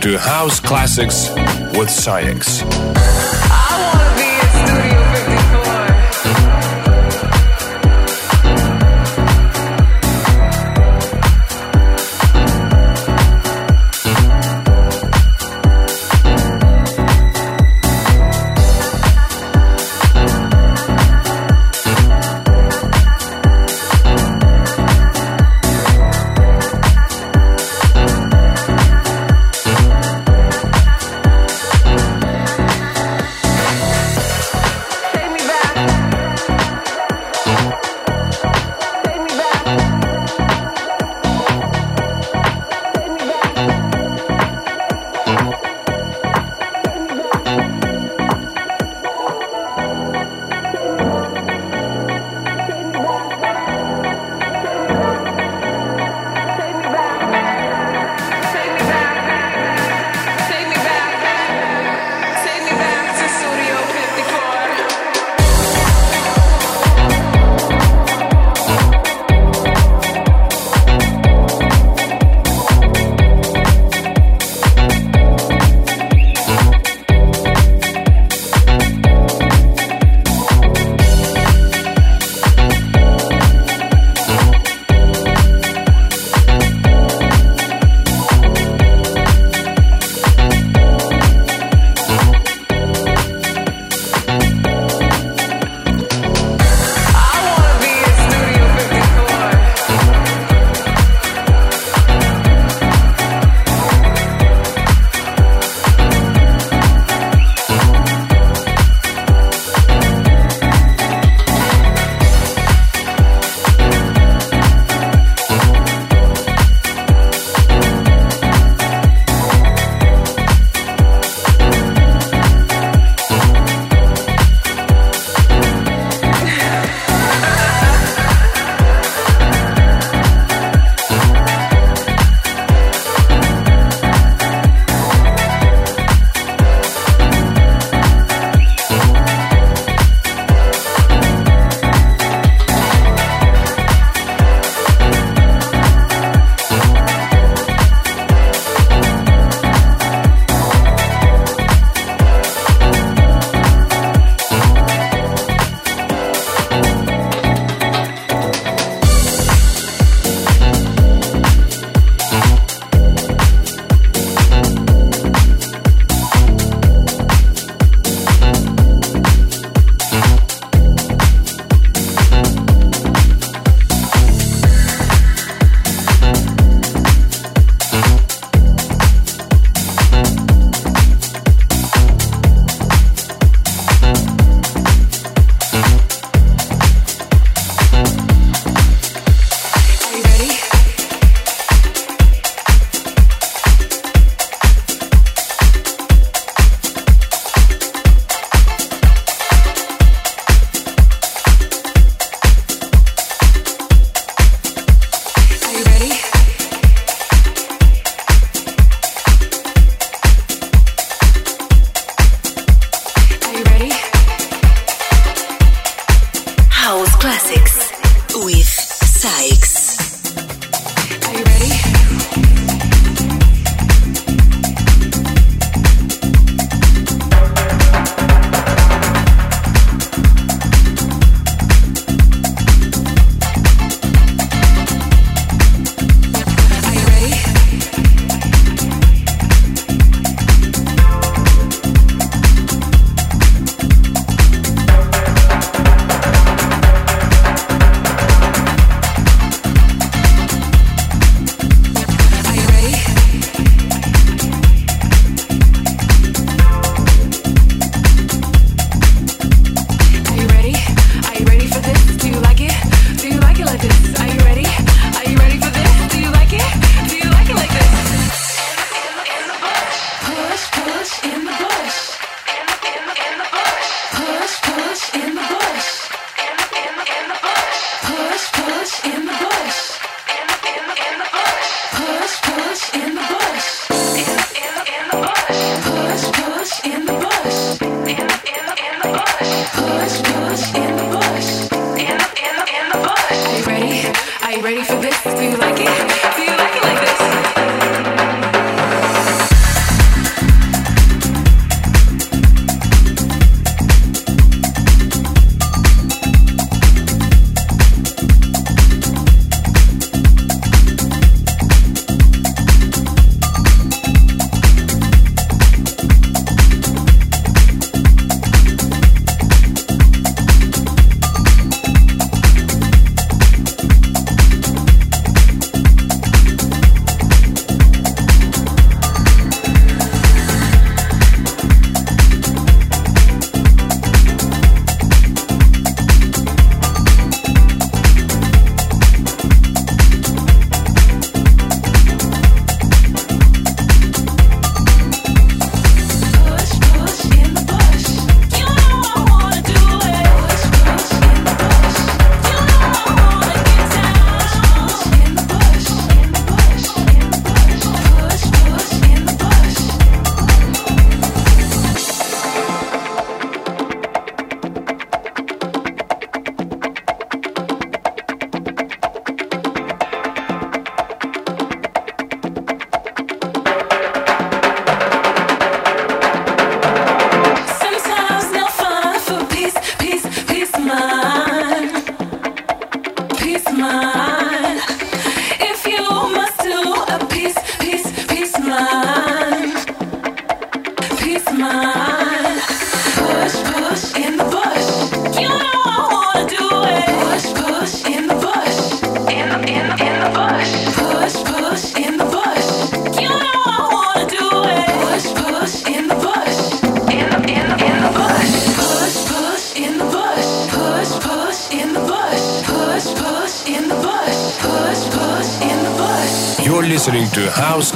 To House Classics with SAIX.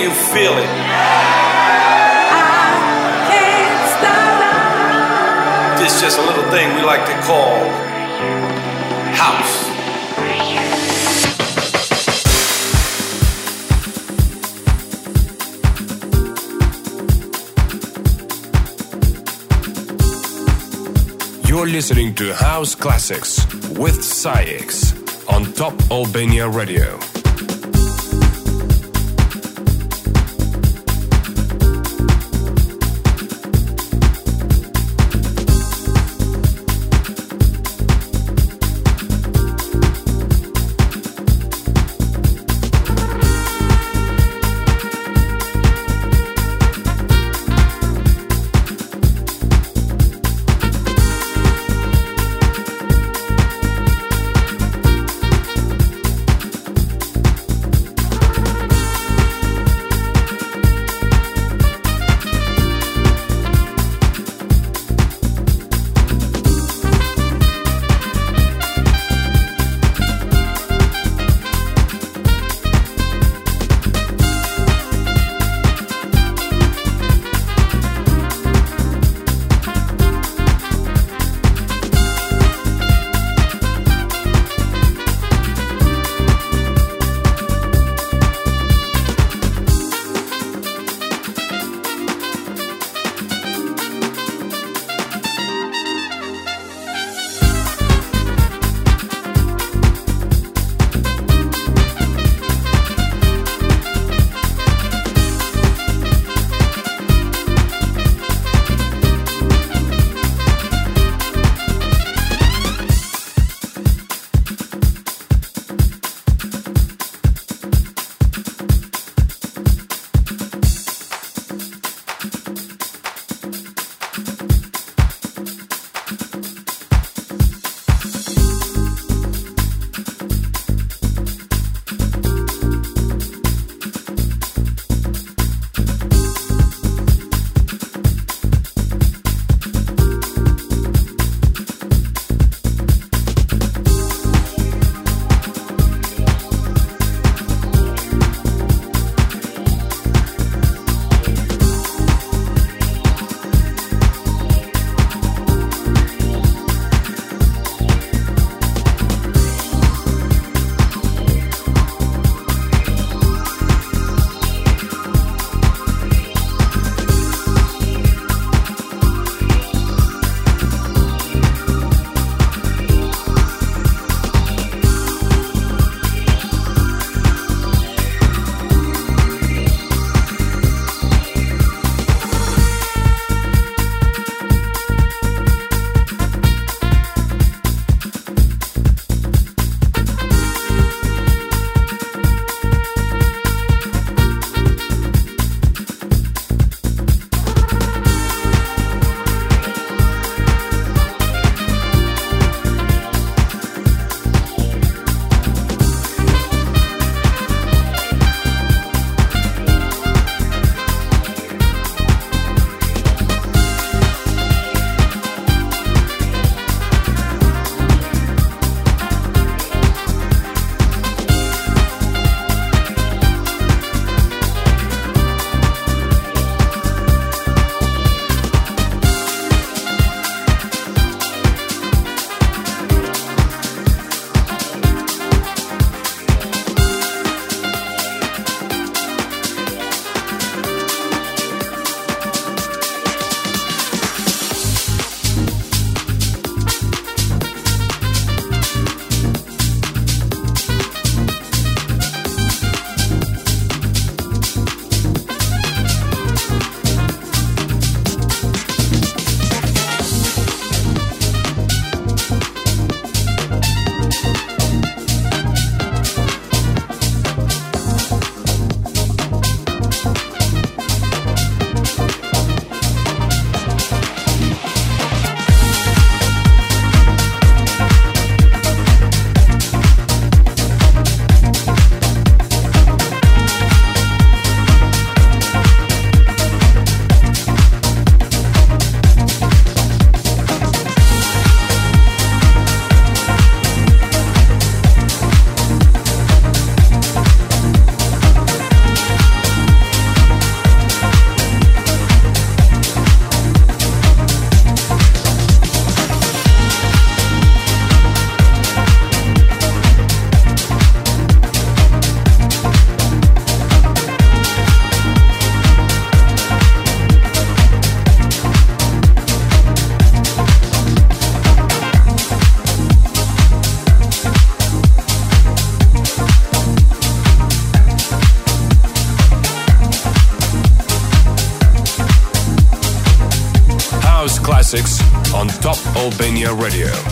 You feel it? This just a little thing we like to call house. You're listening to House Classics with SAIX on Top Albania Radio. Radio.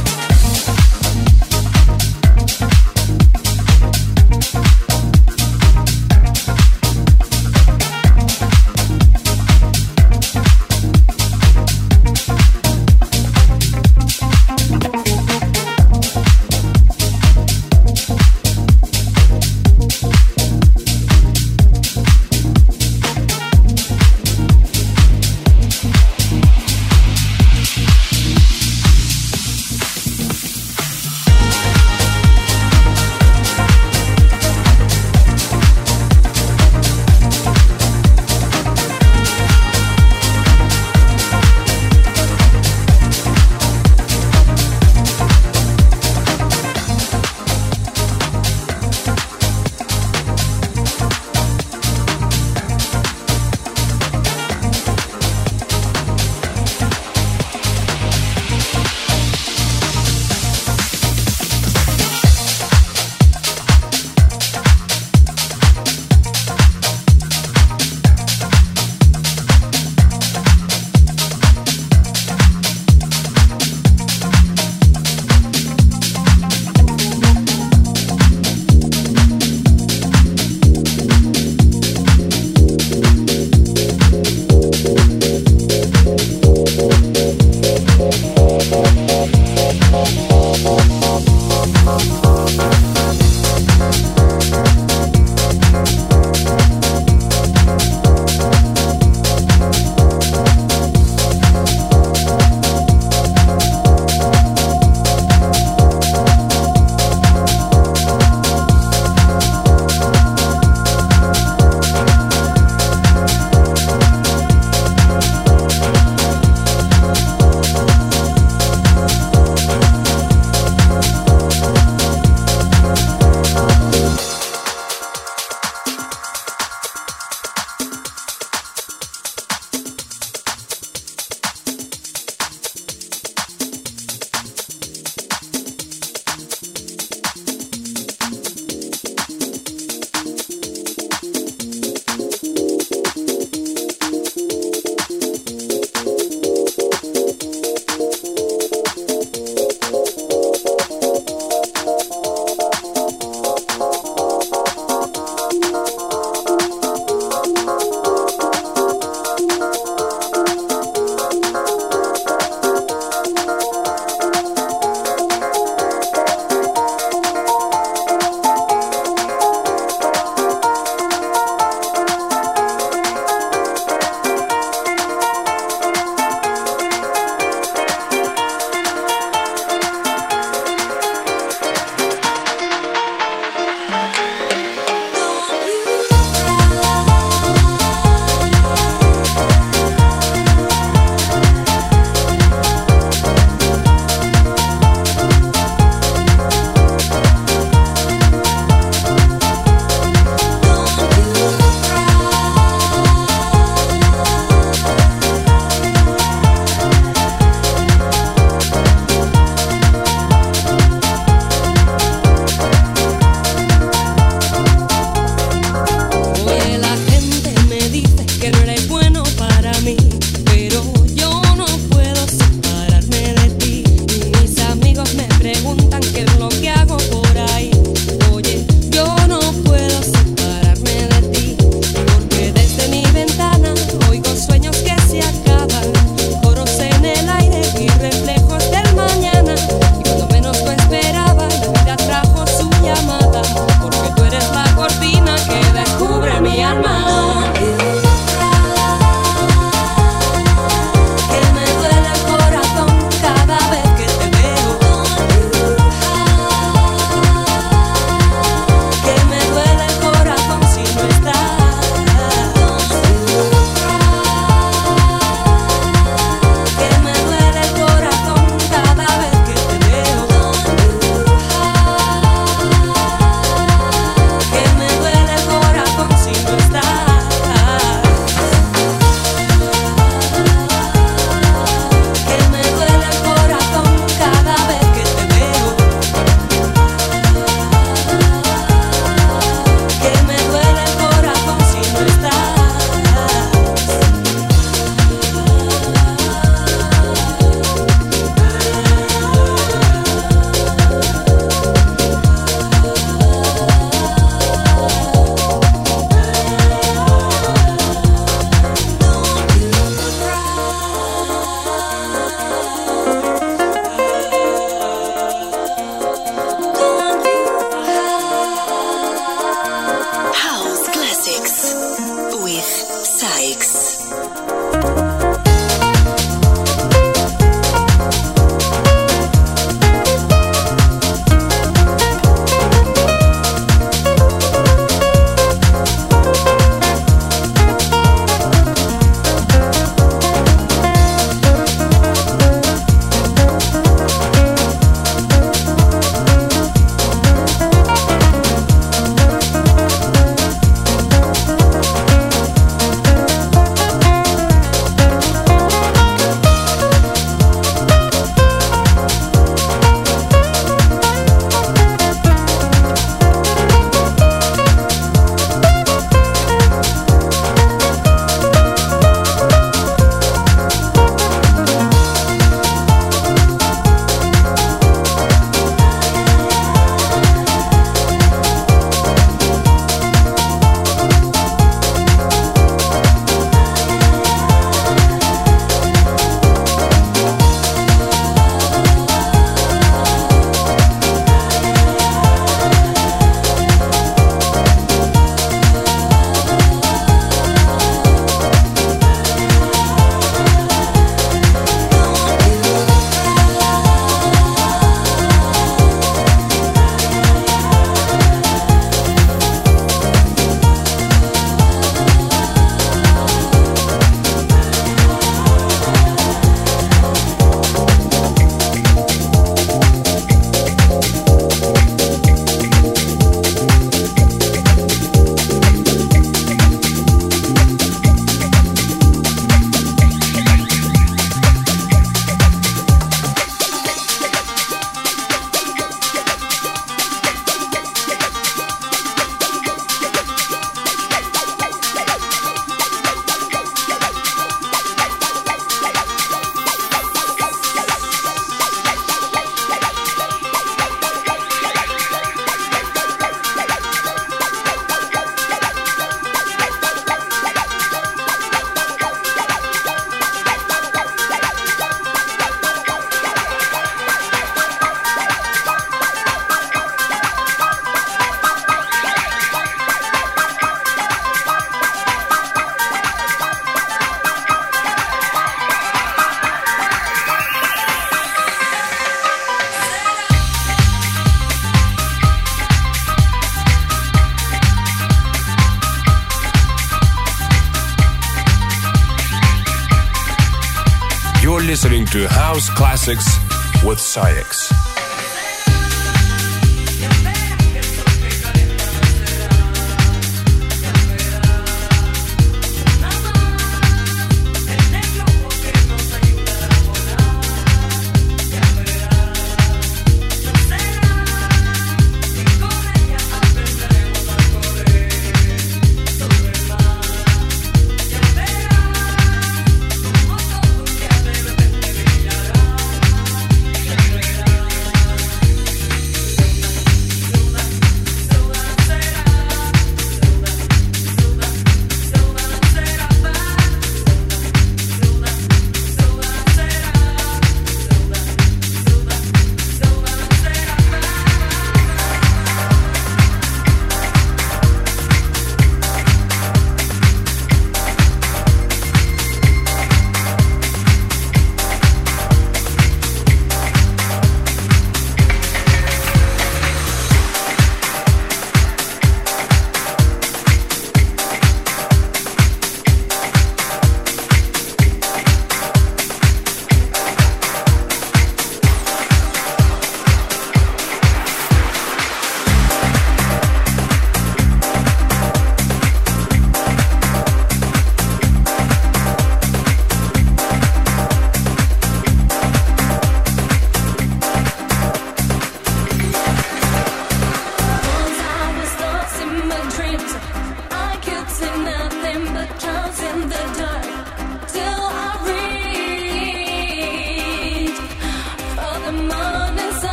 With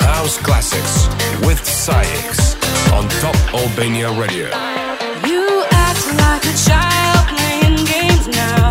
House Classics with SAIX on Top Albania Radio. You act like a child playing games now.